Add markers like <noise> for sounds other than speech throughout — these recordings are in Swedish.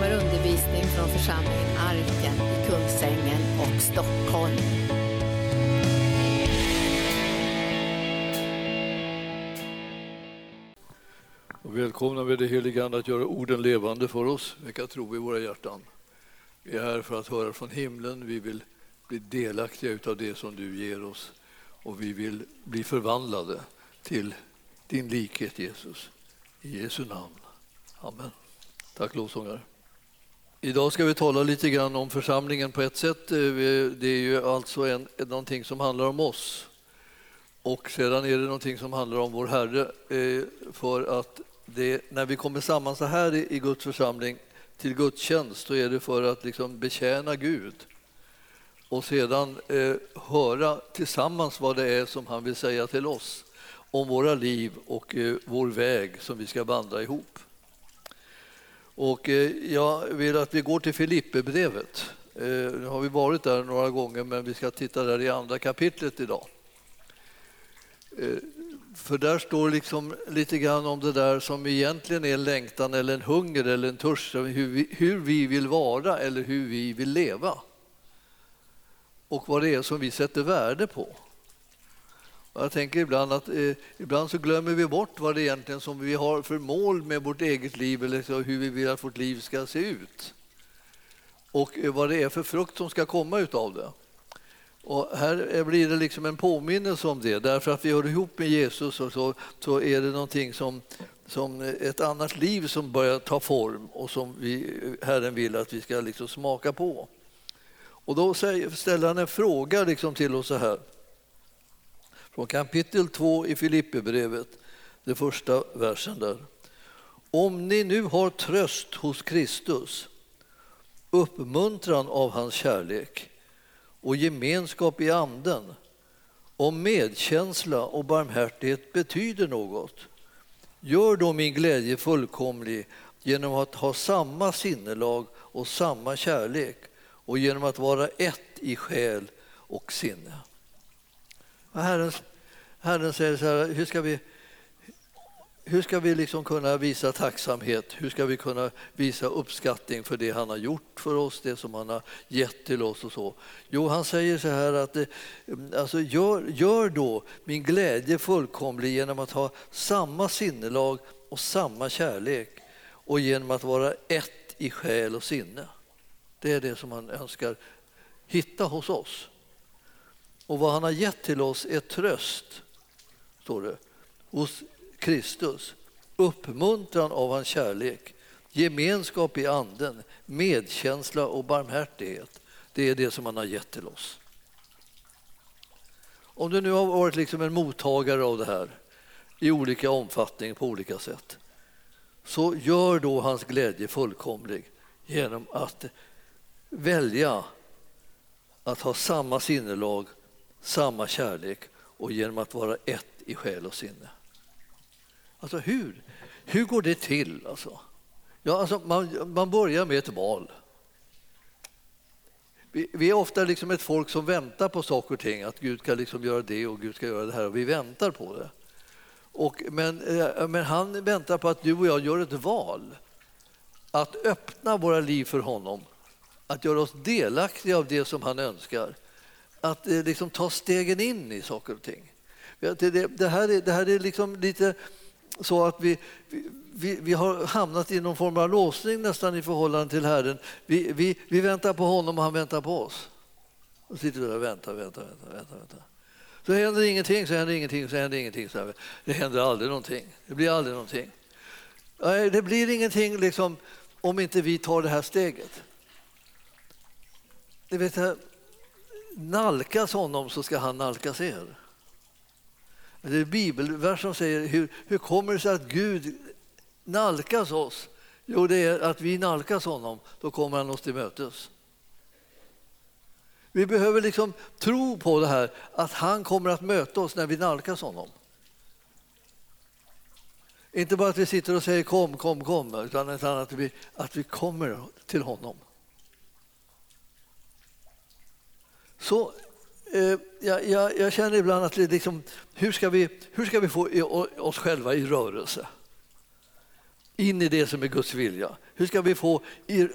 kommer undervisning från församlingen Arken i Kungsängen och Stockholm. Och välkomna med det heliga Ande att göra orden levande för oss, väcka tro i våra hjärtan. Vi är här för att höra från himlen, vi vill bli delaktiga av det som du ger oss och vi vill bli förvandlade till din likhet Jesus. I Jesu namn. Amen. Tack lovsångare. Idag ska vi tala lite grann om församlingen på ett sätt. Eh, det är ju alltså en, någonting som handlar om oss. Och sedan är det någonting som handlar om vår Herre. Eh, för att det, när vi kommer samman så här i Guds församling till gudstjänst så är det för att liksom betjäna Gud och sedan eh, höra tillsammans vad det är som han vill säga till oss om våra liv och eh, vår väg som vi ska vandra ihop. Och eh, jag vill att vi går till Filipperbrevet. Eh, nu har vi varit där några gånger, men vi ska titta där i andra kapitlet idag. Eh, för där står liksom lite grann om det där som egentligen är en längtan eller en hunger eller en törst, hur vi, hur vi vill vara eller hur vi vill leva. Och vad det är som vi sätter värde på. Jag tänker ibland att eh, ibland så glömmer vi bort vad det egentligen som vi har för mål med vårt eget liv eller så, hur vi vill att vårt liv ska se ut. Och eh, vad det är för frukt som ska komma utav det. Och här blir det liksom en påminnelse om det, därför att vi hör ihop med Jesus och så, så är det någonting som, som ett annat liv som börjar ta form och som vi, eh, Herren vill att vi ska liksom smaka på. Och då ställer han en fråga liksom till oss så här från kapitel 2 i Filipperbrevet, den första versen där. Om ni nu har tröst hos Kristus, uppmuntran av hans kärlek och gemenskap i anden, om medkänsla och barmhärtighet betyder något, gör då min glädje fullkomlig genom att ha samma sinnelag och samma kärlek och genom att vara ett i själ och sinne. Herrens Herren säger så här, hur ska vi, hur ska vi liksom kunna visa tacksamhet? Hur ska vi kunna visa uppskattning för det han har gjort för oss, det som han har gett till oss och så? Jo, han säger så här att eh, alltså, gör, gör då min glädje fullkomlig genom att ha samma sinnelag och samma kärlek och genom att vara ett i själ och sinne. Det är det som han önskar hitta hos oss. Och vad han har gett till oss är tröst, står det, hos Kristus. Uppmuntran av hans kärlek, gemenskap i anden, medkänsla och barmhärtighet. Det är det som han har gett till oss. Om du nu har varit liksom en mottagare av det här i olika omfattning på olika sätt så gör då hans glädje fullkomlig genom att välja att ha samma sinnelag samma kärlek och genom att vara ett i själ och sinne. Alltså hur, hur går det till? Alltså? Ja, alltså man, man börjar med ett val. Vi, vi, är ofta liksom ett folk som väntar på saker och ting, att Gud ska liksom göra det och Gud ska göra det här och vi väntar på det. Och, men, eh, men han väntar på att du och jag gör ett val att öppna våra liv för honom, att göra oss delaktiga av det som han önskar att eh, liksom ta stegen in i saker och ting. Det, här, är, det här är liksom lite så att vi, vi, vi har hamnat i någon form av låsning nästan i förhållande till Herren. Vi, vi, vi väntar på honom och han väntar på oss. Och sitter där och väntar, väntar, väntar, väntar. väntar. Så händer ingenting, så händer ingenting, så händer ingenting. Så det händer aldrig någonting. Det blir aldrig någonting. Det blir ingenting liksom, om inte vi tar det här steget. Ni vet, nalkas honom så ska han nalkas er. Det är bibelvers som säger hur, hur kommer det sig att Gud nalkas oss? Jo, det är att vi nalkas honom, då kommer han oss till mötes. Vi behöver liksom tro på det här att han kommer att möta oss när vi nalkas honom. Inte bara att vi sitter och säger kom, kom, kom, utan att vi, att vi kommer till honom. Så Eh, jag, jag, jag, känner ibland att liksom, hur, ska vi, hur ska vi få oss själva i rörelse? in i det som är Guds vilja? Hur ska vi få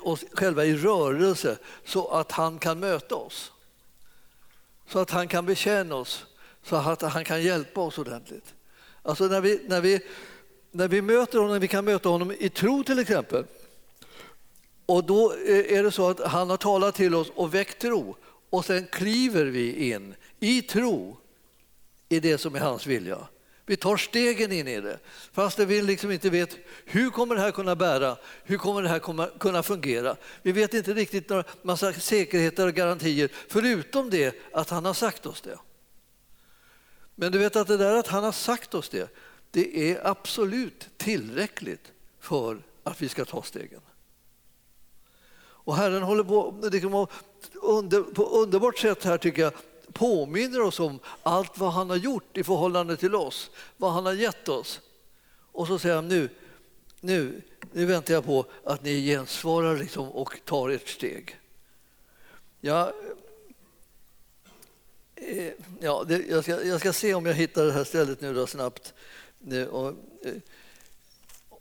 oss själva i rörelse så att han kan möta oss? Så att han kan betjäna oss, så att han kan hjälpa oss ordentligt. Alltså när vi, när vi, när vi möter honom, vi kan möta honom i tro till exempel. Och då eh, är det så att han har talat till oss och väckt tro och sen kliver vi in i tro i det som är hans vilja. Vi tar stegen in i det, fast vi liksom inte vet hur kommer det här kunna bära, hur kommer det här kunna fungera. Vi vet inte riktigt några massa säkerheter och garantier, förutom det att han har sagt oss det. Men du vet att det där att han har sagt oss det, det är absolut tillräckligt för att vi ska ta stegen. Och Herren håller på, liksom, under, på underbart sätt här tycker jag påminner oss om allt vad han har gjort i förhållande till oss, vad han har gett oss. Och så säger han nu, nu, nu väntar jag på att ni gensvarar liksom och tar ett steg. Ja, eh, ja, det, jag, ska, jag ska se om jag hittar det här stället nu då snabbt. Och, eh,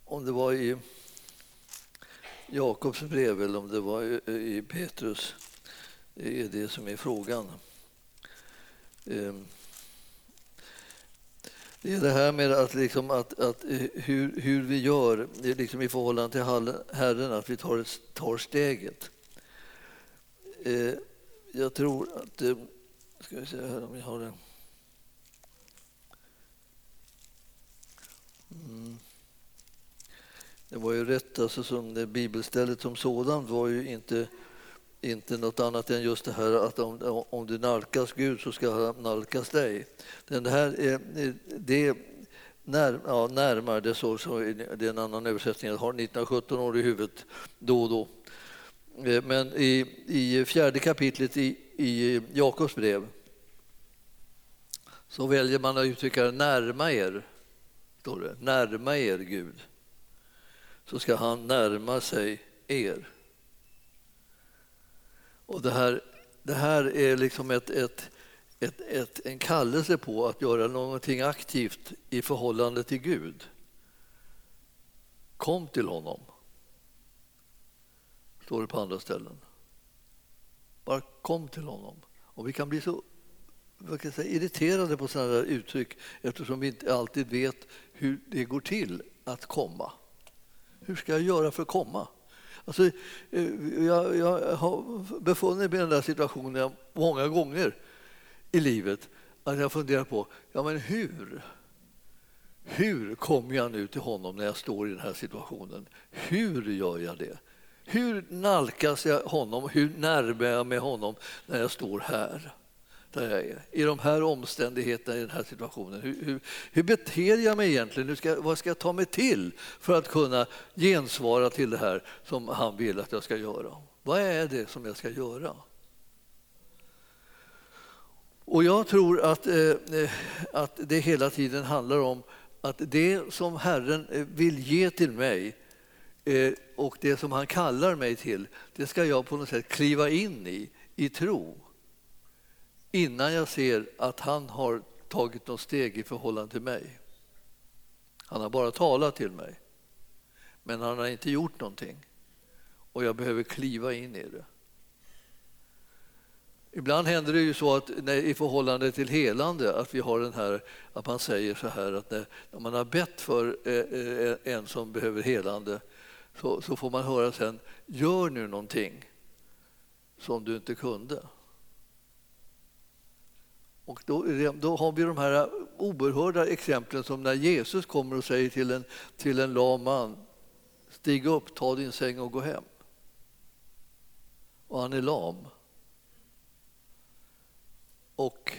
om det var i Jakobs brev eller om det var i Petrus. Det är det som är frågan. Ehm, det är det här med att, liksom att, att eh, hur, hur vi gör liksom i förhållande till Herren, att vi tar, tar steget. Eh, jag tror att... Eh, ska vi se här om jag har det. Mm. Det var ju rätt, alltså som det bibelstället som sådant var ju inte inte något annat än just det här att om, om du nalkas Gud så ska han nalkas dig. Den här är, det när, ja, närmare, det, så, så, det är en annan översättning, jag har 1917 år i huvudet då och då. Eh, men i, i fjärde kapitlet i, i Jakobs brev så väljer man att uttrycka närma er, står det, närma er Gud. Så ska han närma sig er. Och det här, det här är liksom ett, ett, ett, ett, en kallelse på att göra någonting aktivt i förhållande till Gud. Kom till honom, står det på andra ställen. Bara kom till honom. Och vi kan bli så vad kan jag säga, irriterade på sådana där uttryck eftersom vi inte alltid vet hur det går till att komma. Hur ska jag göra för att komma? Alltså, eh, jag, jag har befunnit mig i den där situationen många gånger i livet att jag funderar på ja, men hur. Hur kommer jag nu till honom när jag står i den här situationen? Hur gör jag det? Hur nalkas jag honom? Hur närmar jag mig honom när jag står här? Där jag är, i de här omständigheterna, i den här situationen. Hur, hur, hur beter jag mig egentligen? Hur ska, vad ska jag ta mig till för att kunna gensvara till det här som han vill att jag ska göra? Vad är det som jag ska göra? Och jag tror att, eh, eh att det hela tiden handlar om att det som Herren eh, vill ge till mig eh, och det som han kallar mig till, det ska jag på något sätt kliva in i, i tro innan jag ser att han har tagit något steg i förhållande till mig. Han har bara talat till mig, men han har inte gjort någonting och jag behöver kliva in i det. Ibland händer det ju så att när, i förhållande till helande att vi har den här att man säger så här att när, när man har bett för eh, eh en som behöver helande så, så får man höra sen gör nu någonting som du inte kunde. Och då, då, har vi de här oerhörda exemplen som när Jesus kommer och säger till en, till en lam man Stig upp, ta din säng och gå hem. Och han är lam. Och,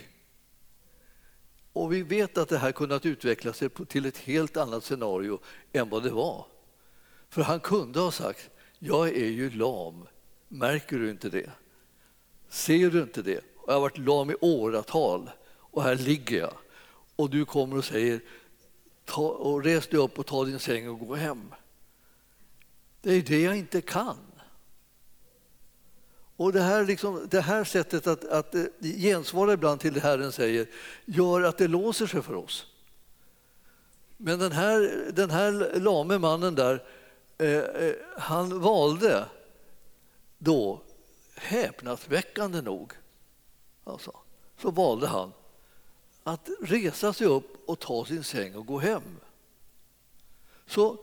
och vi vet att det här kunnat utveckla sig till ett helt annat scenario än vad det var. För han kunde ha sagt, jag är ju lam, märker du inte det? Ser du inte det? Jag har varit lam i åratal och här ligger jag. Och du kommer och säger ta, och res dig upp och ta din säng och gå hem. Det är det jag inte kan. Och det här, liksom, det här sättet att, att eh, gensvara ibland till det Herren säger gör att det låser sig för oss. Men den här, den här lame mannen där, eh, eh han valde då, häpnadsväckande nog, alltså, så valde han att resa sig upp och ta sin säng och gå hem. Så,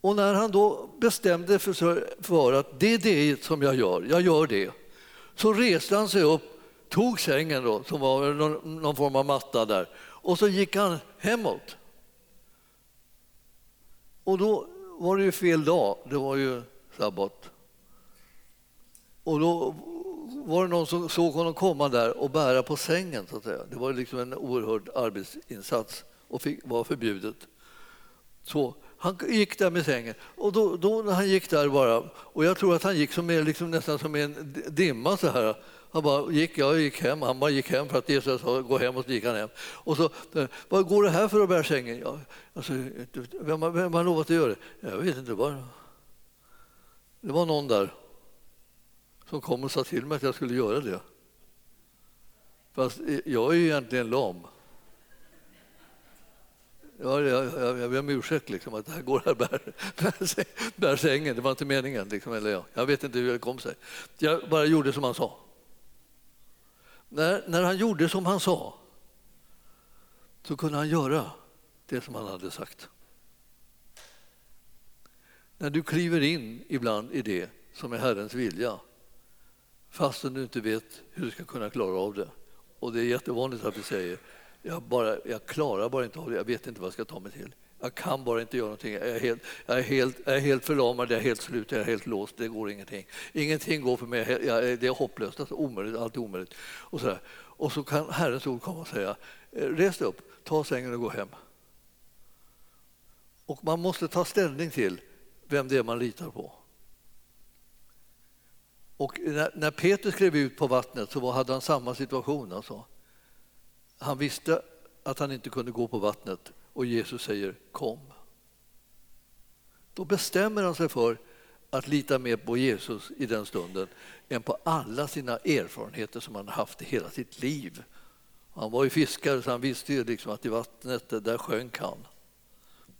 och när han då bestämde för, för att det är det som jag gör, jag gör det, så reste han sig upp, tog sängen då, som var någon, någon form av matta där, och så gick han hemåt. Och då var det ju fel dag, det var ju sabbat. Och då var det någon som såg honom komma där och bära på sängen. Så att säga. Det var liksom en oerhörd arbetsinsats och fick, var förbjudet. Så han gick där med sängen och då, då, när han gick där bara, och jag tror att han gick som är, liksom nästan som en dimma så här. Han bara gick, jag gick hem, han bara gick hem för att Jesus sa gå hem och så gick han hem. Och så, eh, vad går det här för att bära sängen? Ja, alltså, vem, vem har lovat att göra det? Jag vet inte, bara. det var någon där som kom och sa till mig att jag skulle göra det. Fast jag är ju egentligen lam. Ja, jag, jag, jag ber om ursäkt liksom, att det här går här <laughs> bär, bär, bär sängen. Det var inte meningen. Liksom, eller jag. jag vet inte hur det kom sig. Jag bara gjorde som han sa. När, när han gjorde som han sa så kunde han göra det som han hade sagt. När du kliver in ibland i det som är Herrens vilja fastän du inte vet hur du ska kunna klara av det. Och det är jättevanligt att vi säger jag, bara, jag klarar bara inte av det, jag vet inte vad jag ska ta mig till. Jag kan bara inte göra någonting. Jag är helt, jag är helt, jag är helt förlamad, jag är helt slut, jag är helt låst. Det går ingenting. Ingenting går för mig. Jag, det är hopplöst, alltså omöjligt, allt är omöjligt. Och så, och så kan Herrens ord komma och säga, eh, res dig upp, ta sängen och gå hem. Och man måste ta ställning till vem det är man litar på. Och när Peter skrev ut på vattnet så hade han samma situation. Alltså. Han visste att han inte kunde gå på vattnet och Jesus säger kom. Då bestämmer han sig för att lita mer på Jesus i den stunden än på alla sina erfarenheter som han haft i hela sitt liv. Han var ju fiskare så han visste ju liksom att i vattnet där sjönk han.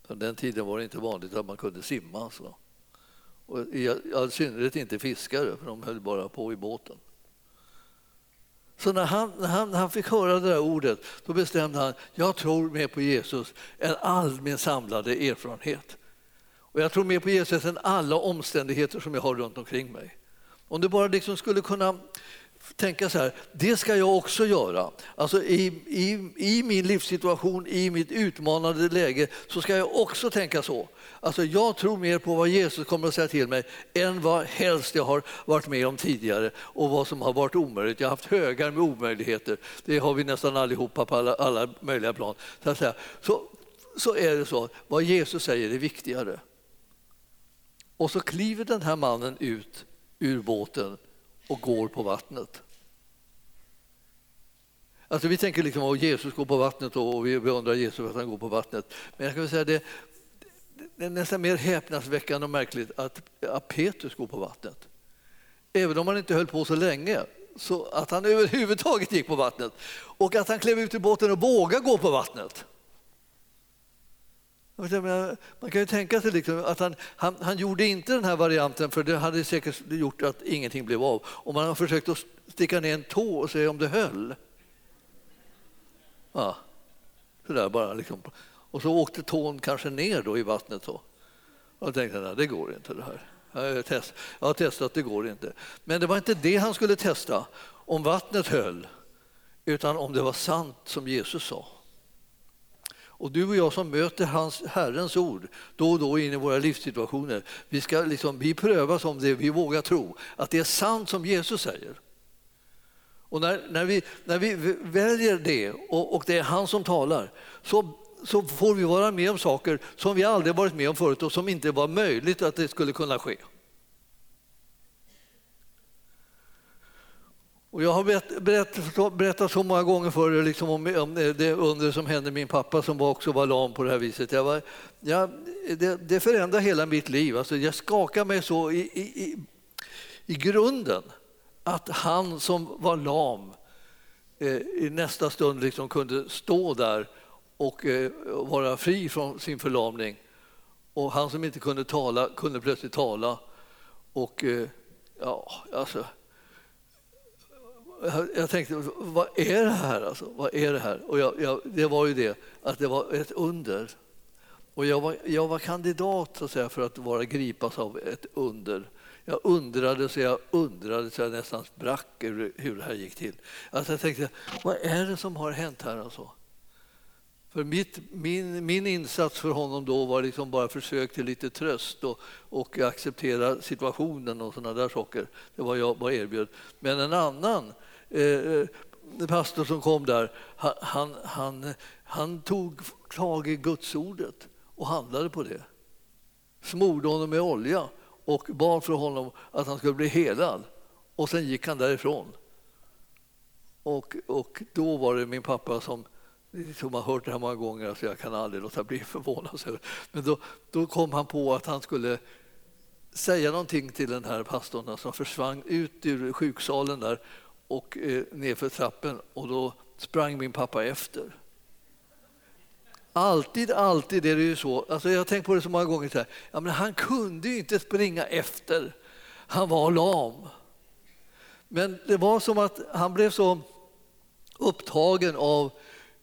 På den tiden var det inte vanligt att man kunde simma. Alltså. Och i all synnerhet inte fiskare, för de höll bara på i båten. Så när han, när han, när han fick höra det där ordet då bestämde han jag tror mer på Jesus än all min samlade erfarenhet. Och jag tror mer på Jesus än alla omständigheter som jag har runt omkring mig. Om du bara liksom skulle kunna tänka så här, det ska jag också göra. Alltså i, i, I min livssituation, i mitt utmanande läge, så ska jag också tänka så. Alltså jag tror mer på vad Jesus kommer att säga till mig än vad helst jag har varit med om tidigare och vad som har varit omöjligt. Jag har haft högar med omöjligheter. Det har vi nästan allihopa på alla, alla möjliga plan. Så, att säga. Så, så är det så, vad Jesus säger är viktigare. Och så kliver den här mannen ut ur båten och går på vattnet. Alltså vi tänker liksom att Jesus går på vattnet och vi beundrar Jesus för att han går på vattnet. Men jag kan säga det, det är nästan mer häpnadsväckande och märkligt att, att Petrus går på vattnet. Även om han inte höll på så länge, så att han överhuvudtaget gick på vattnet. Och att han klev ut ur båten och vågade gå på vattnet. Man kan ju tänka sig liksom att han, han, han, gjorde inte den här varianten för det hade säkert gjort att ingenting blev av. Om man har försökt att sticka ner en tå och se om det höll. Ja, sådär bara. Liksom. Och så åkte tån kanske ner då i vattnet. Så. Och jag tänkte nej, det går inte det här. Jag har, test, jag har testat, det går inte. Men det var inte det han skulle testa, om vattnet höll, utan om det var sant som Jesus sa. Och du och jag som möter hans, Herrens ord då och då in i våra livssituationer, vi, ska liksom, vi prövas om det vi vågar tro, att det är sant som Jesus säger. Och när, när, vi, när vi väljer det och, och det är han som talar så, så får vi vara med om saker som vi aldrig varit med om förut och som inte var möjligt att det skulle kunna ske. Och jag har berättat, berättat så många gånger för liksom om, om det under som hände min pappa som också var lam på det här viset. Jag var, jag, det, det förändrade hela mitt liv. Alltså jag skakade mig så i, i, i grunden att han som var lam eh, i nästa stund liksom kunde stå där och eh, vara fri från sin förlamning. Och han som inte kunde tala kunde plötsligt tala. Och eh, ja, alltså... Jag tänkte, vad är det här? Alltså? Vad är det här? Och jag, jag, det var ju det, att det var ett under. Och jag var, jag var kandidat så att säga, för att vara gripas av ett under. Jag undrade så jag undrade så jag nästan sprack hur det här gick till. Alltså jag tänkte, vad är det som har hänt här? Alltså? För mitt, min, min insats för honom då var liksom bara försök till lite tröst och, och acceptera situationen och sådana där saker. Det var jag bara erbjöd. Men en annan eh, eh pastor som kom där, han, han, han, han tog tag i gudsordet och handlade på det. Smorde honom med olja och bad för honom att han skulle bli helad. Och sen gick han därifrån. Och, och då var det min pappa som som har hört det här många gånger, alltså jag kan aldrig låta bli förvånad. Men då, då kom han på att han skulle säga någonting till den här pastorn som försvann ut ur sjuksalen där och eh, nerför trappen och då sprang min pappa efter. Alltid, alltid är det ju så. Alltså jag har tänkt på det så många gånger. Så här, ja, men han kunde ju inte springa efter. Han var lam. Men det var som att han blev så upptagen av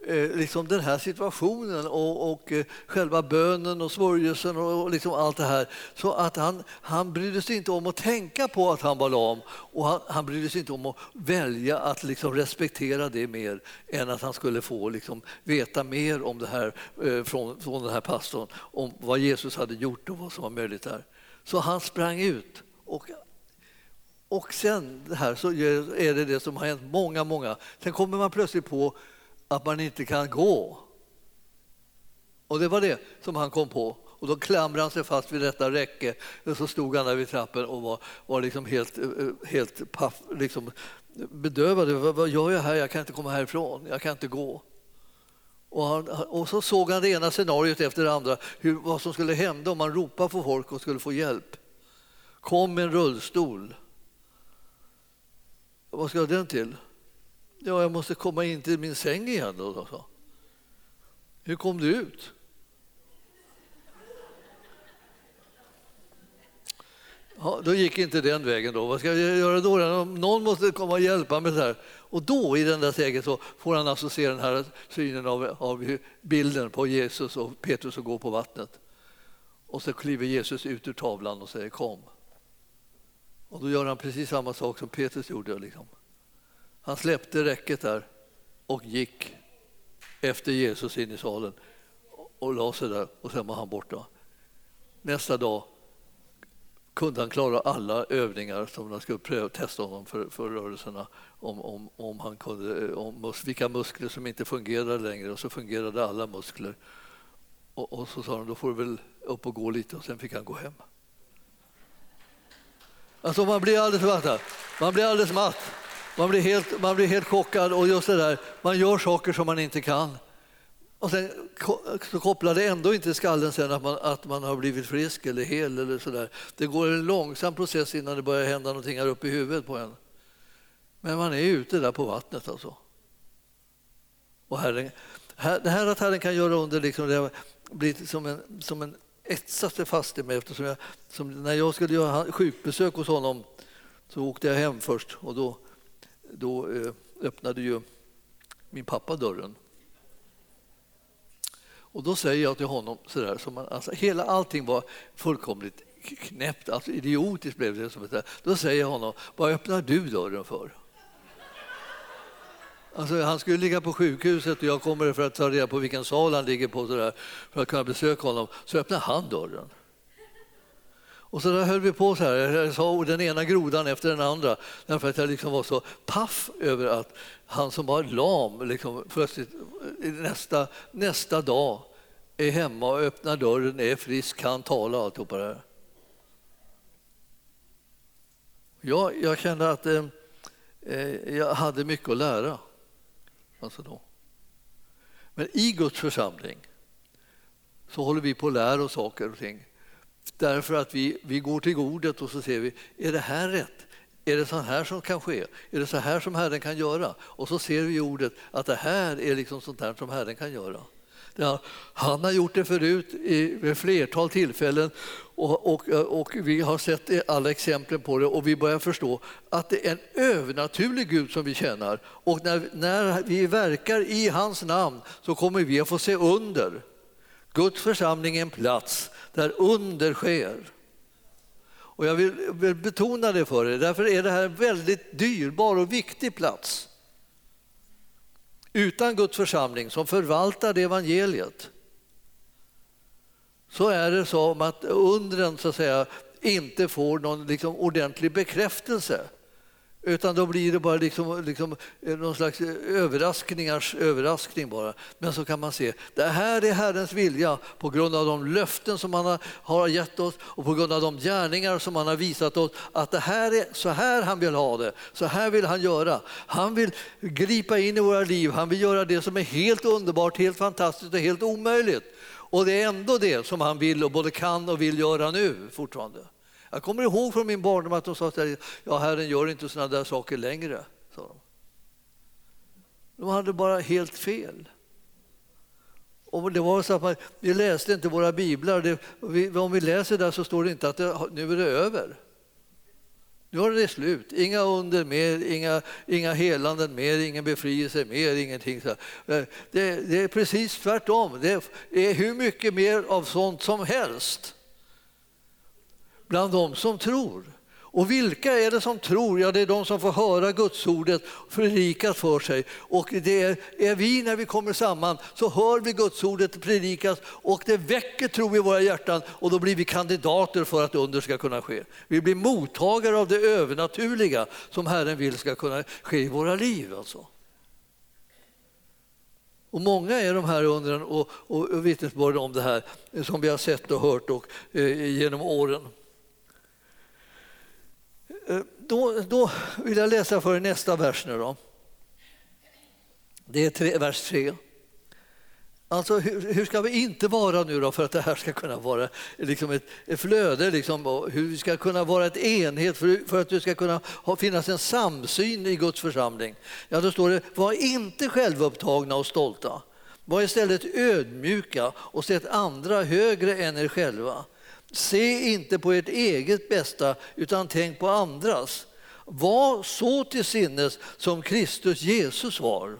Eh, liksom den här situationen och, och eh, själva bönen och smörjelsen och liksom allt det här. Så att han, han brydde sig inte om att tänka på att han var lam och han, han brydde sig inte om att välja att liksom respektera det mer än att han skulle få liksom veta mer om det här eh, från, från den här pastorn, om vad Jesus hade gjort och vad som var möjligt där. Så han sprang ut. Och och sen det här så är det det som har hänt många, många. Sen kommer man plötsligt på att man inte kan gå. Och det var det som han kom på. Och då klamrade han sig fast vid detta räcke och så stod han där vid trappen och var, var liksom helt, eh, eh, helt paff, liksom bedövad. Vad, vad gör jag här? Jag kan inte komma härifrån. Jag kan inte gå. Och, han, och så såg han det ena scenariot efter det andra, hur, vad som skulle hända om man ropade på folk och skulle få hjälp. Kom med en rullstol. Vad ska den till? Ja, jag måste komma in till min säng igen. Då, då. Hur kom du ut? Ja, då gick inte den vägen. då. Vad ska jag göra då? Någon måste komma och hjälpa mig. Där. Och då i den där sägen så får han alltså se den här synen av, av bilden på Jesus och Petrus som går på vattnet. Och så kliver Jesus ut ur tavlan och säger kom. Och då gör han precis samma sak som Petrus gjorde. Liksom. Han släppte räcket där och gick efter Jesus in i salen och la sig där och sen var han borta. Nästa dag kunde han klara alla övningar som de skulle pröva, testa honom för, för rörelserna om, om, om, han kunde, om vilka muskler som inte fungerade längre och så fungerade alla muskler. Och, och så sa de, då får du väl upp och gå lite och sen fick han gå hem. Alltså man blir alldeles matt. Man blir alldeles matt. Man blir helt, man blir helt chockad och just det där, man gör saker som man inte kan. Och sen så kopplar det ändå inte skallen sen att man, att man har blivit frisk eller hel eller sådär. Det går en långsam process innan det börjar hända någonting här uppe i huvudet på en. Men man är ute där på vattnet alltså. Och herren, det här att Herren kan göra under, liksom, det har blivit som en, som en etsat sig fast i mig. Eftersom jag, som när jag skulle göra sjukbesök hos honom så åkte jag hem först och då då eh, öppnade ju min pappa dörren. Och då säger jag till honom sådär, som man, alltså, hela allting var fullkomligt knäppt, alltså idiotiskt blev det. Som ett, då säger jag honom, vad öppnar du dörren för? Alltså, han skulle ligga på sjukhuset och jag kommer för att ta reda på vilken sal han ligger på sådär, för att kunna besöka honom. Så öppnar han dörren. Och så där höll vi på så här. Jag sa den ena grodan efter den andra därför att jag liksom var så paff över att han som var lam liksom, plötsligt eh, nästa, nästa dag är hemma och öppnar dörren, är frisk, kan tala och alltihopa det här. Jag, jag kände att eh, eh, jag hade mycket att lära. Alltså då. Men i Guds församling så håller vi på att lära oss saker och ting. Därför att vi, vi går till ordet och så ser vi, är det här rätt? Är det så här som kan ske? Är det så här som Herren kan göra? Och så ser vi i ordet att det här är liksom sånt här som Herren kan göra. Han har gjort det förut vid flertal tillfällen och, och, och, vi har sett alla exempel på det och vi börjar förstå att det är en övernaturlig Gud som vi tjänar. Och när, när vi verkar i hans namn så kommer vi att få se under. Guds församling är en plats där under sker. Och jag vill, vill betona det för er, därför är det här en väldigt dyrbar och viktig plats. Utan Guds församling som förvaltar det evangeliet så är det som att undren så att säga, inte får någon liksom, ordentlig bekräftelse. Utan då blir det bara liksom, liksom eh, någon slags eh, överraskningars överraskning bara. Men så kan man se, det här är Herrens vilja på grund av de löften som han har gett oss och på grund av de gärningar som han har visat oss att det här är så här han vill ha det, så här vill han göra. Han vill gripa in i våra liv, han vill göra det som är helt underbart, helt fantastiskt och helt omöjligt. Och det är ändå det som han vill och både kan och vill göra nu fortfarande. Jag kommer ihåg från min barndom att de sa att ja, Herren gör inte sådana där saker längre. Sa de. de hade bara helt fel. Och det var så att man, vi läste inte våra biblar. Det, vi, om vi läser där så står det inte att det, nu är det över. Nu har det slut. Inga under mer, inga, inga helanden mer, ingen befrielse mer, ingenting. Så eh, det, det är precis tvärtom. Det är hur mycket mer av sånt som helst bland de som tror. Och vilka är det som tror? Ja, det är de som får höra Gudsordet predikat för sig. Och det är, är, vi när vi kommer samman så hör vi Gudsordet predikas och det väcker tro i våra hjärtan och då blir vi kandidater för att under ska kunna ske. Vi blir mottagare av det övernaturliga som Herren vill ska kunna ske i våra liv. Alltså. Och många är de här undren och, och, och vittnesbörden om det här som vi har sett och hört och, eh, genom åren. Eh, då, då vill jag läsa för er nästa vers nu då. Det är tre, vers 3. Alltså, hur, hur, ska vi inte vara nu då för att det här ska kunna vara liksom ett, ett flöde? Liksom, hur vi ska kunna vara ett enhet, för, för att det ska kunna ha, finnas en samsyn i Guds församling. Ja, då står det, var inte självupptagna och stolta. Var istället ödmjuka och sätt andra högre än er själva. Se inte på ert eget bästa, utan tänk på andras. Var så till sinnes som Kristus Jesus var.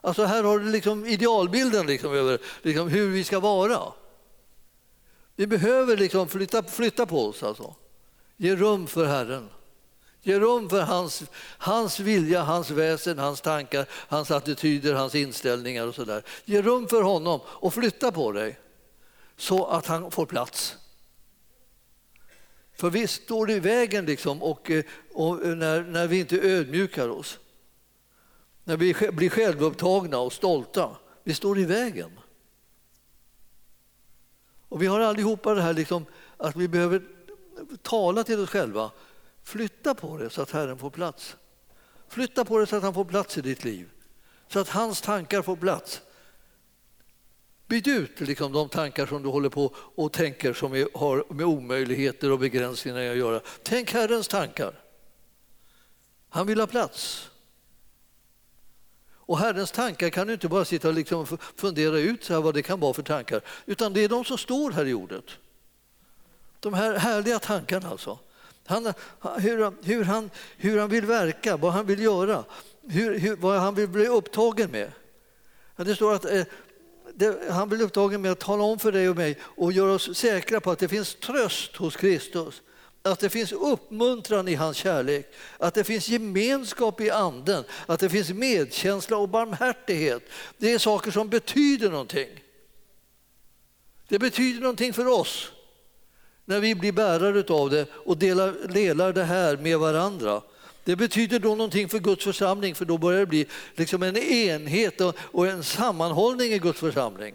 Alltså här har du liksom idealbilden liksom över liksom hur vi ska vara. Vi behöver liksom flytta, flytta på oss. Alltså. Ge rum för Herren. Ge rum för hans, hans vilja, hans väsen, hans tankar, hans attityder, hans inställningar och sådär. Ge rum för honom och flytta på dig så att han får plats. För vi står i vägen liksom och, eh, och när, när vi inte ödmjukar oss. När vi blir självupptagna och stolta. Vi står i vägen. Och vi har allihopa det här liksom, att vi behöver tala till oss själva. Flytta på det så att Herren får plats. Flytta på det så att han får plats i ditt liv. Så att hans tankar får plats. Byt ut liksom de tankar som du håller på och tänker som är, har med omöjligheter och begränsningar att göra. Tänk Herrens tankar. Han vill ha plats. Och Herrens tankar kan du inte bara sitta och liksom fundera ut så här vad det kan vara för tankar, utan det är de som står här i ordet. De här härliga tankarna alltså. Han, hur, hur, han, hur han vill verka, vad han vill göra, hur, hur, vad han vill bli upptagen med. Det står att eh, det, han blir upptagen med att tala om för dig och mig och göra oss säkra på att det finns tröst hos Kristus. Att det finns uppmuntran i hans kärlek, att det finns gemenskap i anden, att det finns medkänsla och barmhärtighet. Det är saker som betyder någonting. Det betyder någonting för oss när vi blir bärare av det och delar, delar det här med varandra. Det betyder då någonting för Guds församling för då börjar det bli liksom en enhet och en sammanhållning i Guds församling.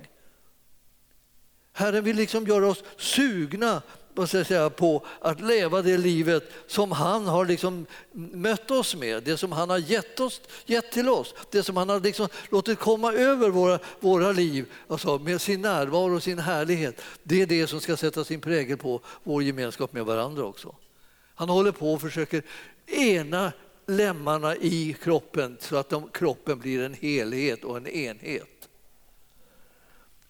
Herren vill liksom göra oss sugna säga, på att leva det livet som han har liksom mött oss med, det som han har gett, oss, gett till oss, det som han har liksom låtit komma över våra, våra liv alltså med sin närvaro och sin härlighet. Det är det som ska sätta sin prägel på vår gemenskap med varandra också. Han håller på och försöker ena lemmarna i kroppen så att de, kroppen blir en helhet och en enhet.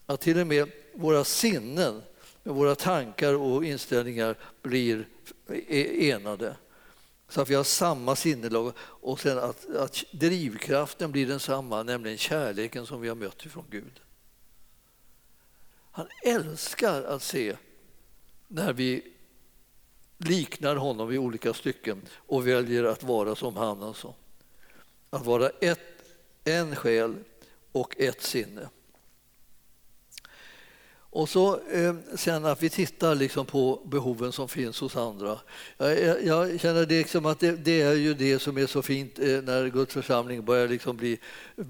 att till och med våra sinnen, med våra tankar och inställningar blir e, enade. Så att vi har samma sinnelag och sen att, att drivkraften blir densamma, nämligen kärleken som vi har mött ifrån Gud. Han älskar att se när vi liknar honom i olika stycken och väljer att vara som han. Alltså. Att vara ett, en själ och ett sinne. Och så eh, sen att vi tittar liksom på behoven som finns hos andra. Jag, jag känner liksom att det, det, är ju det som är så fint eh, när Guds församling börjar liksom bli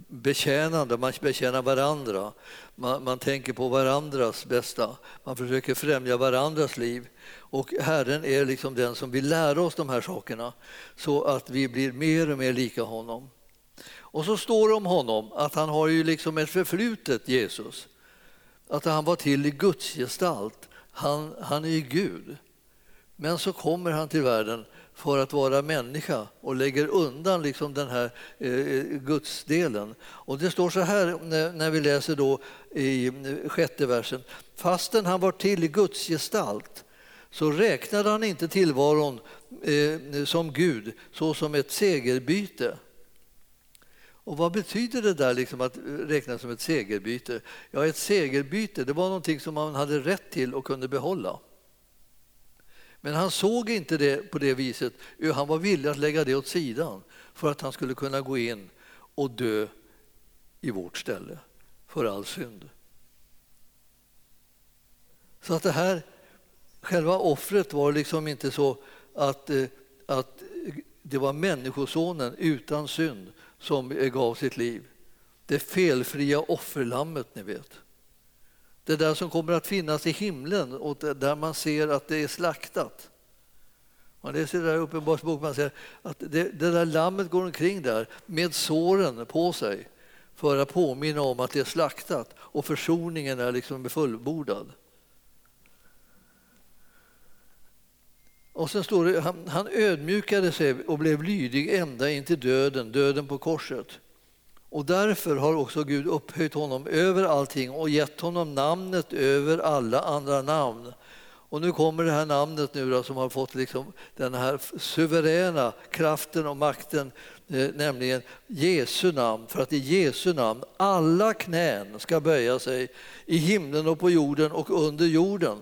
betjänande. Man betjänar varandra. Man, man, tänker på varandras bästa. Man försöker främja varandras liv. Och Herren är liksom den som vill lära oss de här sakerna så att vi blir mer och mer lika honom. Och så står det om honom att han har ju liksom ett förflutet, Jesus att han var till i Guds gestalt. Han, han är ju Gud. Men så kommer han till världen för att vara människa och lägger undan liksom den här eh, eh gudsdelen. Och det står så här när, när, vi läser då i eh, sjätte versen. Fastän han var till i Guds gestalt så räknade han inte tillvaron eh, som Gud så som ett segerbyte och vad betyder det där liksom att räkna som ett segerbyte? Ja, ett segerbyte det var någonting som man hade rätt till och kunde behålla. Men han såg inte det på det viset, han var villig att lägga det åt sidan för att han skulle kunna gå in och dö i vårt ställe för all synd. Så att det här, själva offret var liksom inte så att, eh, att det var Människosonen utan synd som eh, gav sitt liv. Det felfria offerlammet, ni vet. Det där som kommer att finnas i himlen och där man ser att det är slaktat. Man läser det där Uppenbarelsebok man ser att det, det där lammet går omkring där med såren på sig för att påminna om att det är slaktat och försoningen är liksom fullbordad. Och sen står det, han, han ödmjukade sig och blev lydig ända in till döden, döden på korset. Och därför har också Gud upphöjt honom över allting och gett honom namnet över alla andra namn. Och nu kommer det här namnet nu då, som har fått liksom den här suveräna kraften och makten, eh, nämligen Jesu namn. För att i Jesu namn alla knän ska böja sig i himlen och på jorden och under jorden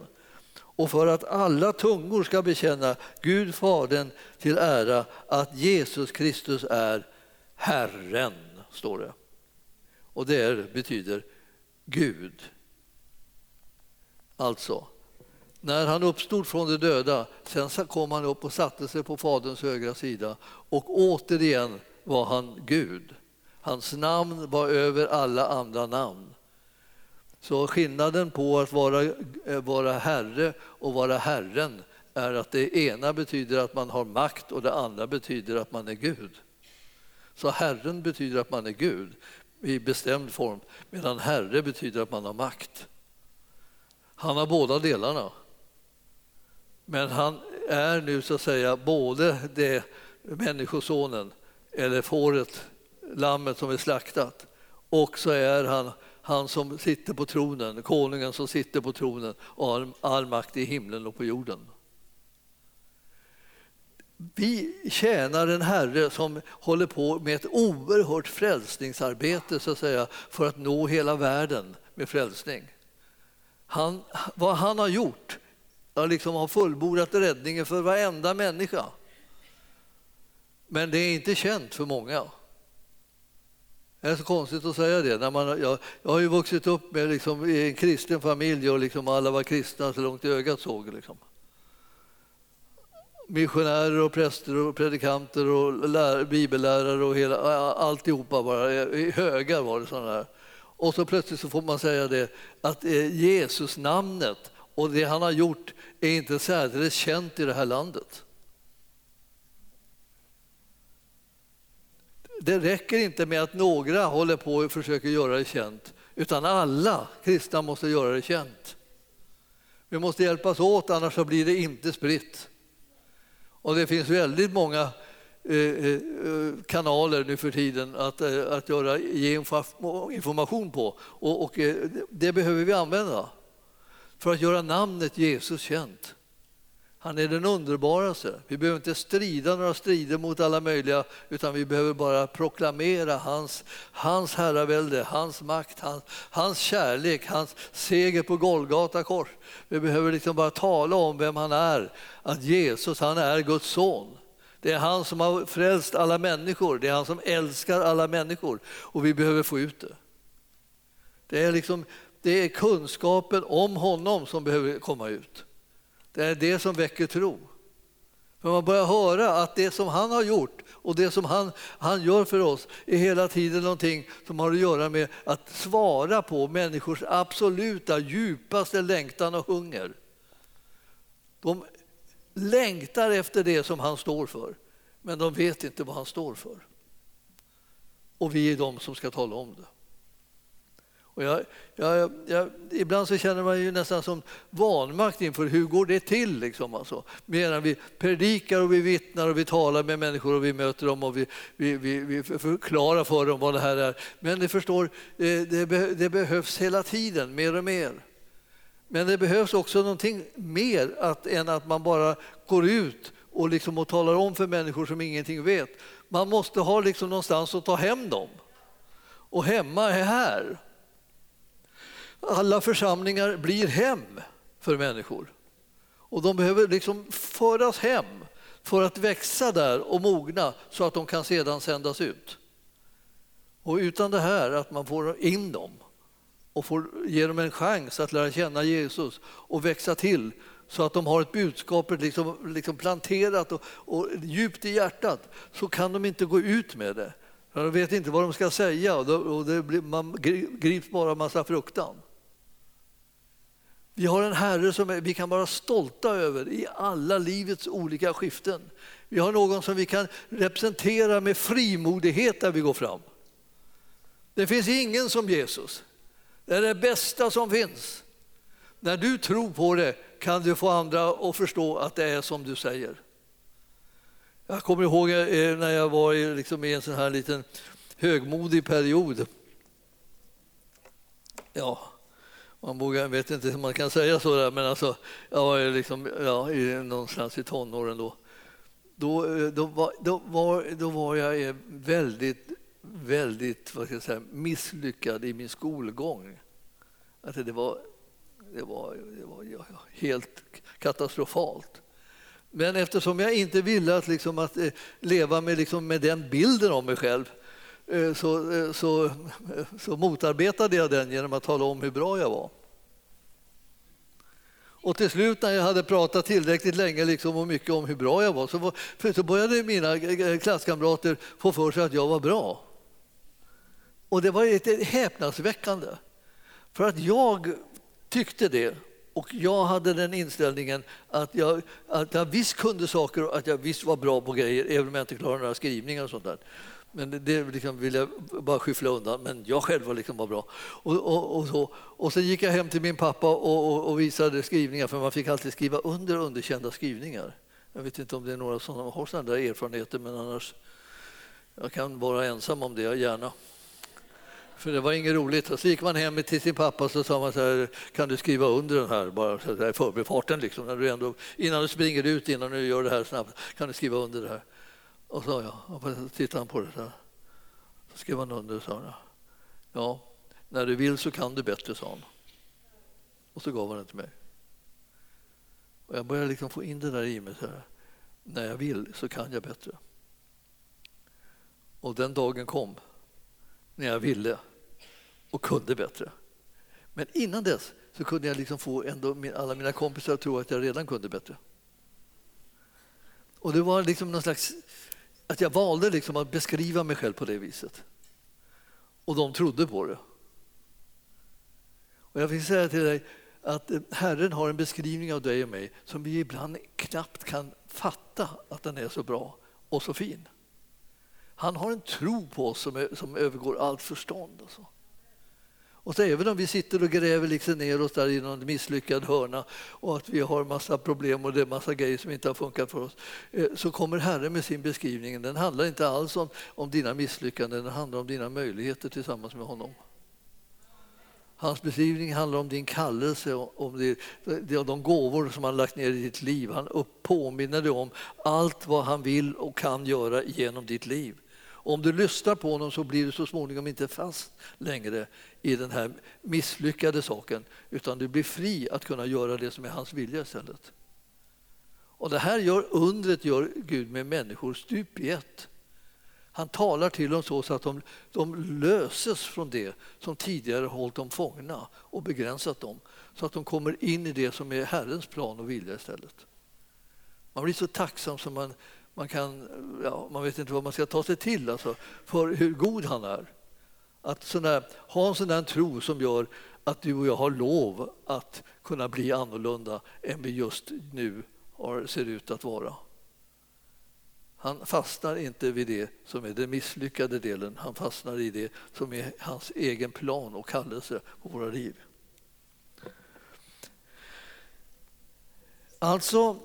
och för att alla tungor ska bekänna Gud Fadern till ära att Jesus Kristus är Herren, står det. Och det betyder Gud. Alltså, när han uppstod från de döda, sen kom han upp och satte sig på Faderns högra sida och återigen var han Gud. Hans namn var över alla andra namn. Så skillnaden på att vara, eh, vara herre och vara Herren är att det ena betyder att man har makt och det andra betyder att man är Gud. Så Herren betyder att man är Gud i bestämd form medan Herre betyder att man har makt. Han har båda delarna. Men han är nu så att säga både det människosonen eller fåret, lammet som är slaktat och så är han han som sitter på tronen, konungen som sitter på tronen och har all makt i himlen och på jorden. Vi tjänar en Herre som håller på med ett oerhört frälsningsarbete så att säga, för att nå hela världen med frälsning. Han, vad han har gjort, han liksom har fullbordat räddningen för varenda människa. Men det är inte känt för många. Det är så konstigt att säga det. När man, jag, jag har ju vuxit upp med liksom, i en kristen familj och liksom alla var kristna så långt ögat såg. Liksom. Missionärer och präster och predikanter och lär, bibellärare och hela, alltihopa bara, eh, i högar var det sådana där. Och så plötsligt så får man säga det att eh, Jesus namnet och det han har gjort är inte särdeles känt i det här landet. Det räcker inte med att några håller på och försöker göra det känt, utan alla kristna måste göra det känt. Vi måste hjälpas åt, annars så blir det inte spritt. Och det finns väldigt många eh, eh, kanaler nu för tiden att, eh, att göra, ge information på. Och, och det behöver vi använda för att göra namnet Jesus känt. Han är den underbaraste. Vi behöver inte strida några strider mot alla möjliga utan vi behöver bara proklamera hans, hans herravälde, hans makt, hans, hans kärlek, hans seger på Golgata kors. Vi behöver liksom bara tala om vem han är, att Jesus han är Guds son. Det är han som har frälst alla människor, det är han som älskar alla människor och vi behöver få ut det. Det är, liksom, det är kunskapen om honom som behöver komma ut. Det är det som väcker tro. För man börjar höra att det som han har gjort och det som han, han gör för oss är hela tiden någonting som har att göra med att svara på människors absoluta djupaste längtan och hunger. De längtar efter det som han står för, men de vet inte vad han står för. Och vi är de som ska tala om det. Och jag, jag, jag, ibland så känner man ju nästan som vanmakt inför hur går det till. Liksom alltså. Medan vi predikar och vi vittnar och vi talar med människor och vi möter dem och vi, vi, vi, vi förklarar för dem vad det här är. Men ni förstår, eh, det, det, behövs hela tiden mer och mer. Men det behövs också någonting mer att, än att man bara går ut och, liksom och talar om för människor som ingenting vet. Man måste ha liksom någonstans att ta hem dem. Och hemma är här. Alla församlingar blir hem för människor. Och de behöver liksom föras hem för att växa där och mogna så att de kan sedan sändas ut. Och utan det här, att man får in dem och får ge dem en chans att lära känna Jesus och växa till så att de har ett budskap liksom, liksom planterat och, och djupt i hjärtat så kan de inte gå ut med det. De vet inte vad de ska säga och, då, och det blir, man grips bara av massa fruktan. Vi har en Herre som vi kan vara stolta över i alla livets olika skiften. Vi har någon som vi kan representera med frimodighet där vi går fram. Det finns ingen som Jesus. Det är det bästa som finns. När du tror på det kan du få andra att förstå att det är som du säger. Jag kommer ihåg eh, när jag var i, liksom i en sån här liten högmodig period. Ja, man vågar, vet inte hur man kan säga så där, men alltså, jag var liksom, ja, i, någonstans i tonåren då. Då, eh, då, var, då, var, då var jag eh, väldigt, väldigt vad ska jag säga, misslyckad i min skolgång. Alltså det, var, det, var, det var ja, helt katastrofalt. Men eftersom jag inte ville att, liksom, att eh, leva med, liksom, med den bilden av mig själv Eh, så, eh, så, eh, så motarbetade jag den genom att tala om hur bra jag var. Och till slut när jag hade pratat tillräckligt länge liksom och mycket om hur bra jag var så, var, så började mina klasskamrater få för sig att jag var bra. Och det var lite häpnadsväckande. För att jag tyckte det och jag hade den inställningen att jag, att jag visst kunde saker och att jag visst var bra på grejer även om jag inte klarade några skrivningar och sånt där. Men det liksom vill jag bara skyffla undan. Men jag själv var liksom bara bra. Och, och, och, så. och sen gick jag hem till min pappa och, och, visade skrivningar, för man fick alltid skriva under underkända skrivningar. Jag vet inte om det är några som har sådana där erfarenheter, men annars jag kan vara ensam om det, gärna. För det var inget roligt. Och så gick man hem till sin pappa och så sa man så här, kan du skriva under den här, bara så här, i förbifarten, liksom, när du ändå, innan du springer ut, innan du gör det här snabbt, kan du skriva under det här. Och sa jag, och så tittade han på det så, så skrev han under och sa ja, när du vill så kan du bättre, sa han. Och så gav han det till mig. Och jag började liksom få in det där i mig. Så här, när jag vill så kan jag bättre. Och den dagen kom när jag ville och kunde bättre. Men innan dess så kunde jag liksom få ändå alla mina kompisar att tro att jag redan kunde bättre. Och det var liksom någon slags att jag valde liksom att beskriva mig själv på det viset. Och de trodde på det. Och jag vill säga till dig att eh, Herren har en beskrivning av dig och mig som vi ibland knappt kan fatta att den är så bra och så fin. Han har en tro på oss som, är, som övergår allt förstånd. Och, så. Och så även om vi sitter och gräver liksom ner oss där i någon misslyckad hörna och att vi har massa problem och det är massa grejer som inte har funkat för oss eh, så kommer Herren med sin beskrivning. Den handlar inte alls om, om dina misslyckanden, den handlar om dina möjligheter tillsammans med honom. Hans beskrivning handlar om din kallelse, om de gåvor som han lagt ner i ditt liv. Han påminner dig om allt vad han vill och kan göra genom ditt liv. Om du lyssnar på honom så blir du så småningom inte fast längre i den här misslyckade saken utan du blir fri att kunna göra det som är hans vilja istället. Och det här gör undret gör Gud med människor stup i ett. Han talar till dem så, så att de, de löses från det som tidigare hållit dem fångna och begränsat dem så att de kommer in i det som är Herrens plan och vilja istället. Man blir så tacksam som man, man kan, ja, man vet inte vad man ska ta sig till alltså, för hur god han är. Att sådär, ha en sån där tro som gör att du och jag har lov att kunna bli annorlunda än vi just nu har, ser ut att vara. Han fastnar inte vid det som är den misslyckade delen, han fastnar i det som är hans egen plan och kallelse på våra liv. Alltså,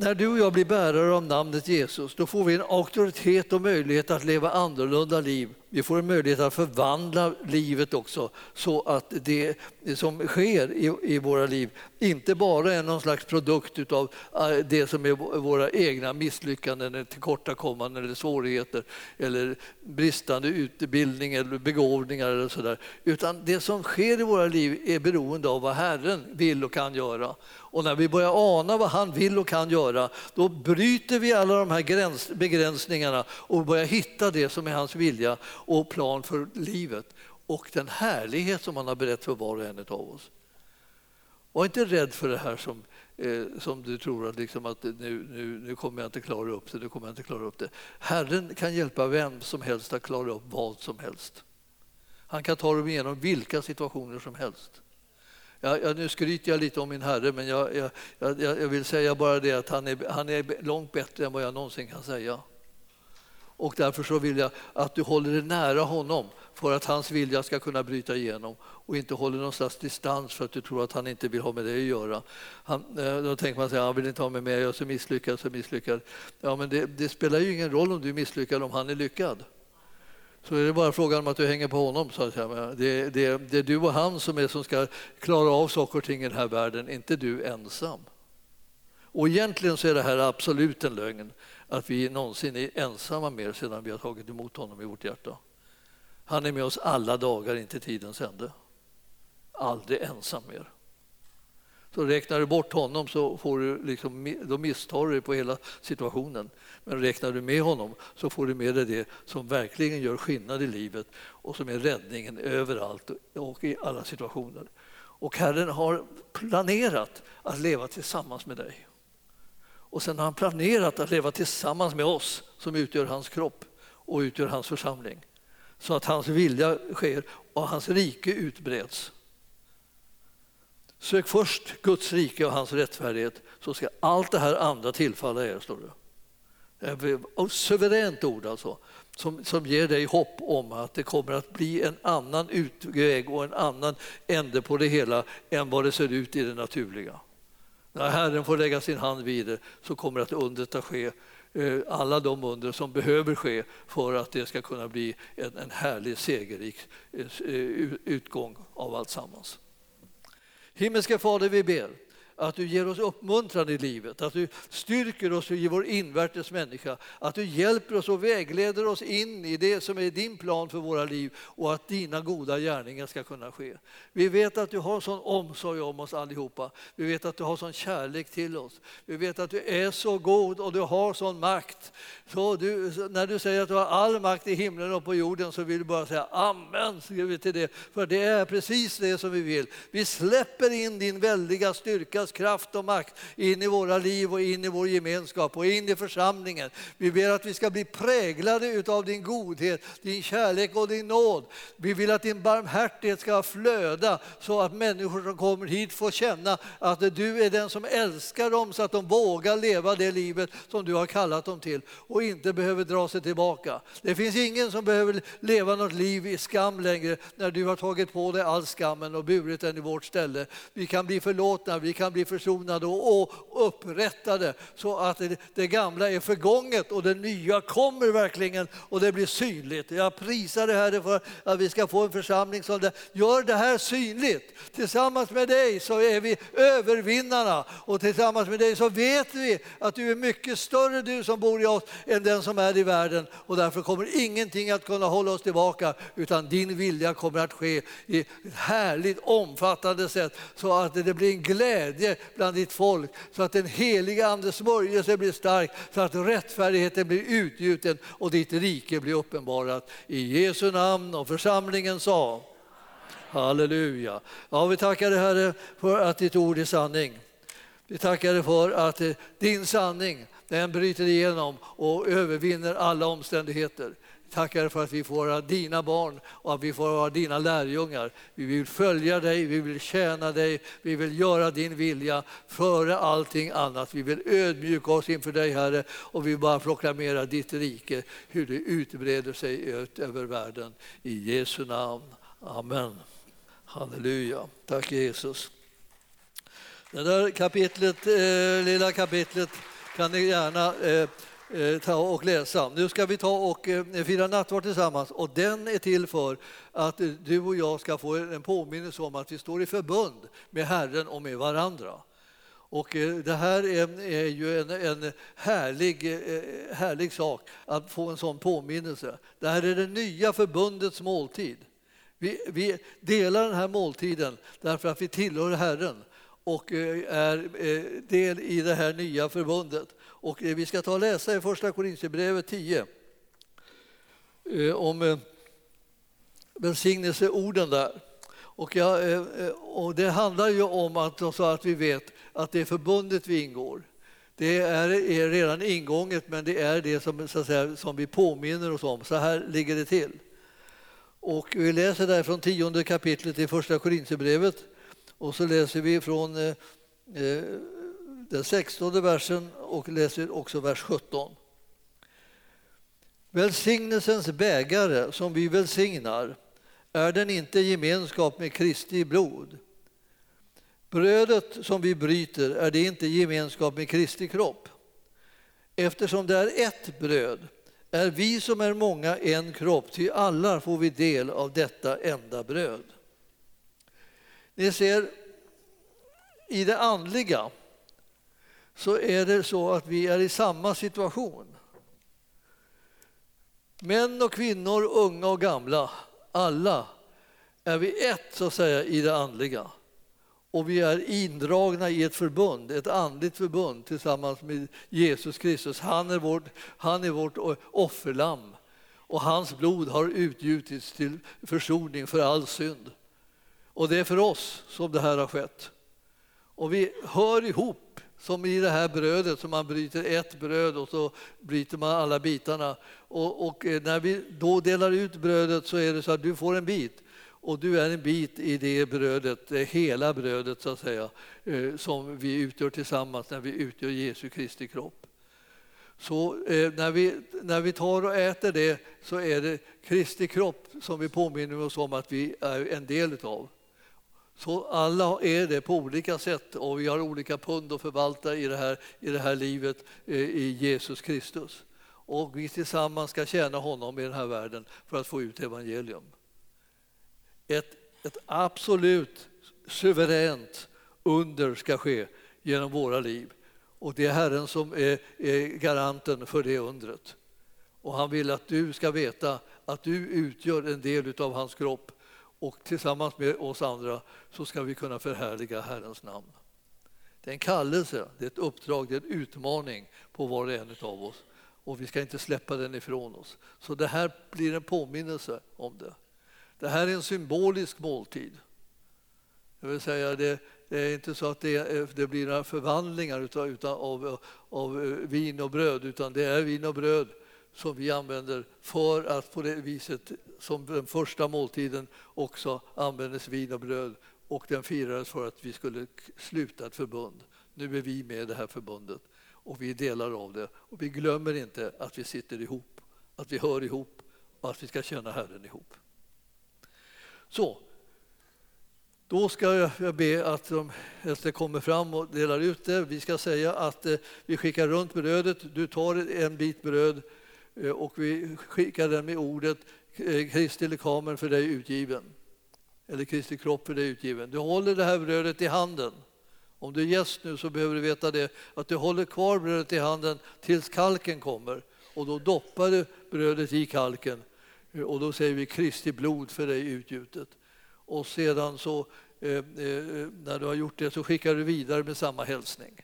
när du och jag blir bärare av namnet Jesus, då får vi en auktoritet och möjlighet att leva annorlunda liv vi får en möjlighet att förvandla livet också så att det som sker i, i våra liv inte bara är någon slags produkt av eh, det som är våra egna misslyckanden, tillkortakommanden eller svårigheter eller bristande utbildning eller begåvningar eller sådär. Utan det som sker i våra liv är beroende av vad Herren vill och kan göra. Och när vi börjar ana vad han vill och kan göra, då bryter vi alla de här begränsningarna och börjar hitta det som är hans vilja och plan för livet och den härlighet som han har berättat för var och en av oss. Var inte rädd för det här som, eh, som du tror att, liksom att nu, nu, nu kommer jag inte klara upp det, nu kommer jag inte klara upp det. Herren kan hjälpa vem som helst att klara upp vad som helst. Han kan ta dem igenom vilka situationer som helst. Ja, ja, nu skryter jag lite om min Herre, men jag, jag, jag, jag vill säga bara det att han är, han är långt bättre än vad jag någonsin kan säga. Och därför så vill jag att du håller dig nära honom för att hans vilja ska kunna bryta igenom och inte håller någon slags distans för att du tror att han inte vill ha med dig att göra. Han, eh, då tänker man att han vill inte ha med mig, jag är så misslyckad, så misslyckad. Ja, men det, det, spelar ju ingen roll om du är misslyckad om han är lyckad. Så är det bara frågan om att du hänger på honom. Så att säga. Det, det, det är du och han som, är, som ska klara av saker och ting i den här världen, inte du ensam. Och egentligen så är det här absolut en lögn att vi någonsin är ensamma mer sedan vi har tagit emot honom i vårt hjärta. Han är med oss alla dagar inte tidens ände. Aldrig ensam mer. Så räknar du bort honom så får du liksom, då misstar du på hela situationen. Men räknar du med honom så får du med dig det som verkligen gör skillnad i livet och som är räddningen överallt och i alla situationer. Och Herren har planerat att leva tillsammans med dig. Och sen har han planerat att leva tillsammans med oss som utgör hans kropp och utgör hans församling. Så att hans vilja sker och hans rike utbreds. Sök först Guds rike och hans rättfärdighet så ska allt det här andra tillfalla er, står det. Ett suveränt ord alltså, som, som ger dig hopp om att det kommer att bli en annan utväg och en annan ände på det hela än vad det ser ut i det naturliga. När Herren får lägga sin hand vid det så kommer att undret att ske eh, alla de under som behöver ske för att det ska kunna bli en, en härlig segerrik eh, eh, utgång av alltsammans. Himmelske Fader, vi ber att du ger oss uppmuntran i livet, att du styrker oss i vår invärtes människa, att du hjälper oss och vägleder oss in i det som är din plan för våra liv och att dina goda gärningar ska kunna ske. Vi vet att du har sån omsorg om oss allihopa. Vi vet att du har sån kärlek till oss. Vi vet att du är så god och du har sån makt. Så du, när du säger att du har all makt i himlen och på jorden så vill du bara säga amen till det, för det är precis det som vi vill. Vi släpper in din väldiga styrka Guds kraft och makt in i våra liv och in i vår gemenskap och in i församlingen. Vi ber att vi ska bli präglade av din godhet, din kärlek och din nåd. Vi vill att din barmhärtighet ska flöda så att människor som kommer hit får känna att du är den som älskar dem så att de vågar leva det livet som du har kallat dem till och inte behöver dra sig tillbaka. Det finns ingen som behöver leva något liv i skam längre när du har tagit på dig all skammen och burit den i vårt ställe. Vi kan bli förlåtna, vi kan bli försonade och upprättade så att det gamla är förgånget och det nya kommer verkligen och det blir synligt. Jag prisar det här för att vi ska få en församling som gör det här synligt. Tillsammans med dig så är vi övervinnarna och tillsammans med dig så vet vi att du är mycket större du som bor i oss än den som är i världen och därför kommer ingenting att kunna hålla oss tillbaka utan din vilja kommer att ske i ett härligt omfattande sätt så att det blir en glädje bland ditt folk så att den heliga Andes smörjelse blir stark så att rättfärdigheten blir utgjuten och ditt rike blir uppenbarat. I Jesu namn och församlingen sa Halleluja. Ja, vi tackar dig Herre för att ditt ord är sanning. Vi tackar dig för att eh, din sanning den bryter igenom och övervinner alla omständigheter. Tackar för att vi får vara dina barn och att vi får vara dina lärjungar. Vi vill följa dig, vi vill tjäna dig, vi vill göra din vilja före allting annat. Vi vill ödmjuka oss inför dig Herre och vi vill bara proklamera ditt rike, hur det utbreder sig ut över världen. I Jesu namn. Amen. Halleluja. Tack Jesus. Det där kapitlet, eh, lilla kapitlet kan ni gärna eh, eh, Eh, ta och läsa. Nu ska vi ta och eh, fira nattvard tillsammans och den är till för att eh, du och jag ska få en påminnelse om att vi står i förbund med Herren och med varandra. Och det här är, är ju en, en härlig, härlig sak att få en sån påminnelse. Det här är det nya förbundets måltid. Vi, vi delar den här måltiden därför att vi tillhör Herren och är del i det här nya förbundet. Och eh, vi ska ta och läsa i Första Korintierbrevet 10 eh, om eh, välsignelseorden där. Och, jag, och det handlar ju om att, så att vi vet att det är förbundet vi ingår. Det är, är redan ingånget, men det är det som, så säga, som vi påminner oss om. Så här ligger det till. Och vi läser där från tionde kapitlet i Första Korintierbrevet och så läser vi från eh, den sextonde versen och läser också vers 17. Välsignelsens bägare som vi välsignar, är den inte gemenskap med Kristi blod? Brödet som vi bryter, är det inte gemenskap med Kristi kropp? Eftersom det är ett bröd är vi som är många en kropp, ty alla får vi del av detta enda bröd. Ni ser, i det andliga så är det så att vi är i samma situation. Män och kvinnor, unga och gamla, alla är vi ett så att säga i det andliga. Och vi är indragna i ett förbund, ett andligt förbund tillsammans med Jesus Kristus. Han är vårt, han är vårt offerlamm och hans blod har utgjutits till försoning för all synd. Och det är för oss som det här har skett. Och vi hör ihop som i det här brödet som man bryter ett bröd och så bryter man alla bitarna. Och, och, eh, när vi då delar ut brödet så är det så att du får en bit och du är en bit i det brödet, det hela brödet så att säga, eh, som vi utgör tillsammans när vi utgör Jesu Kristi kropp. Så eh, när, vi, när vi tar och äter det så är det Kristi kropp som vi påminner oss om att vi är en del utav. Så alla är det på olika sätt och vi har olika pund att förvalta i det här, i det här livet eh, i Jesus Kristus. Och vi tillsammans ska tjäna honom i den här världen för att få ut evangelium. Ett, ett absolut suveränt under ska ske genom våra liv. Och det är Herren som är, är garanten för det undret. Och han vill att du ska veta att du utgör en del av hans kropp och tillsammans med oss andra så ska vi kunna förhärliga Herrens namn. Det är en kallelse, det är ett uppdrag, det är en utmaning på var och en av oss och vi ska inte släppa den ifrån oss. Så det här blir en påminnelse om det. Det här är en symbolisk måltid. Det vill säga det, det är inte så att det, det blir några förvandlingar utav, utav, av, av vin och bröd, utan det är vin och bröd som vi använder för att på det viset, som den första måltiden, också användes vin och bröd och den firades för att vi skulle sluta ett förbund. Nu är vi med i det här förbundet och vi är delar av det. Och vi glömmer inte att vi sitter ihop, att vi hör ihop och att vi ska känna Herren ihop. Så, då ska jag be att de äldste kommer fram och delar ut det. Vi ska säga att eh, vi skickar runt brödet. Du tar en bit bröd Eh, och vi skickar den med ordet eh, Kristi lekamen för dig utgiven. Eller Kristi kropp för dig utgiven. Du håller det här brödet i handen. Om du är gäst nu så behöver du veta det att du håller kvar brödet i handen tills kalken kommer och då doppar du brödet i kalken eh, och då säger vi Kristi blod för dig utgjutet. Och sedan så när du har gjort det så skickar du vidare med samma hälsning.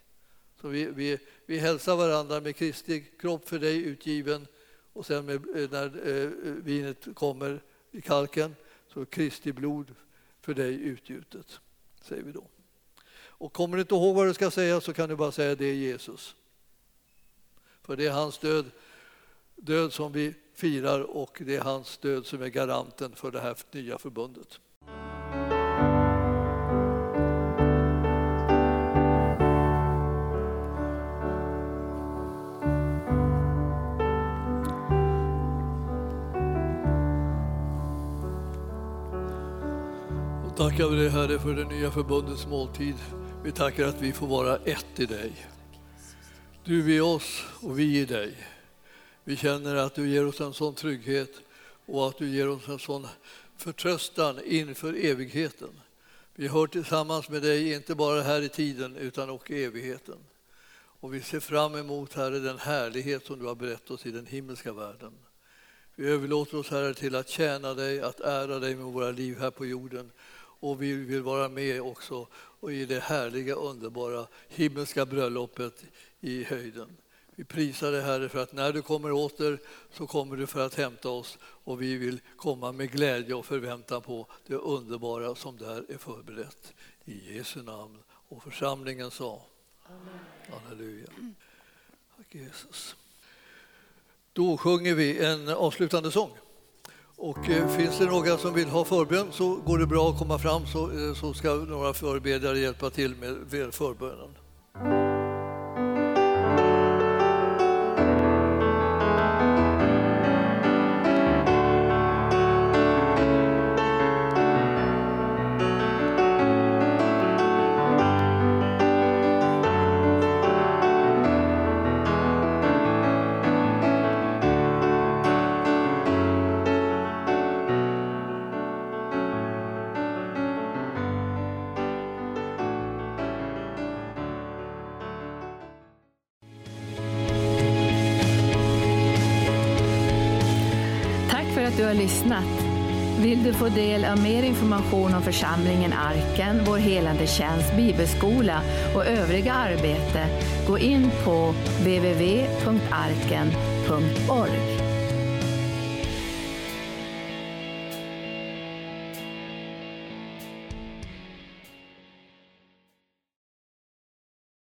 Så vi, vi, vi hälsar varandra med Kristi kropp för dig utgiven och sen med, eh, när eh, eh, vinet kommer i kalken så Kristi blod för dig utgjutet, säger vi då. Och kommer du inte ihåg vad du ska säga så kan du bara säga det är Jesus. För det är hans död, död som vi firar och det är hans död som är garanten för det här nya förbundet. Tackar vi dig Herre för det nya förbundets måltid. Vi tackar att vi får vara ett i dig. Du i oss och vi i dig. Vi känner att du ger oss en sån trygghet och att du ger oss en sån förtröstan inför evigheten. Vi hör tillsammans med dig, inte bara här i tiden utan också i evigheten. Och vi ser fram emot, Herre, den härlighet som du har berättat oss i den himmelska världen. Vi överlåter oss, Herre, till att tjäna dig, att ära dig med våra liv här på jorden och vi vill vara med också och i det härliga, underbara himmelska bröllopet i höjden. Vi prisar dig Herre för att när du kommer åter så kommer du för att hämta oss och vi vill komma med glädje och förväntan på det underbara som där är förberett. I Jesu namn. Och församlingen sa Amen. Halleluja. Tack Jesus. Då sjunger vi en avslutande sång. Och eh, finns det några som vill ha förbön så går det bra att komma fram så, eh, så ska några förebedjare hjälpa till med förbönen. Del av mer information om församlingen Arken, vår helande tjänst, bibelskola och övriga arbete, gå in på www.arken.org.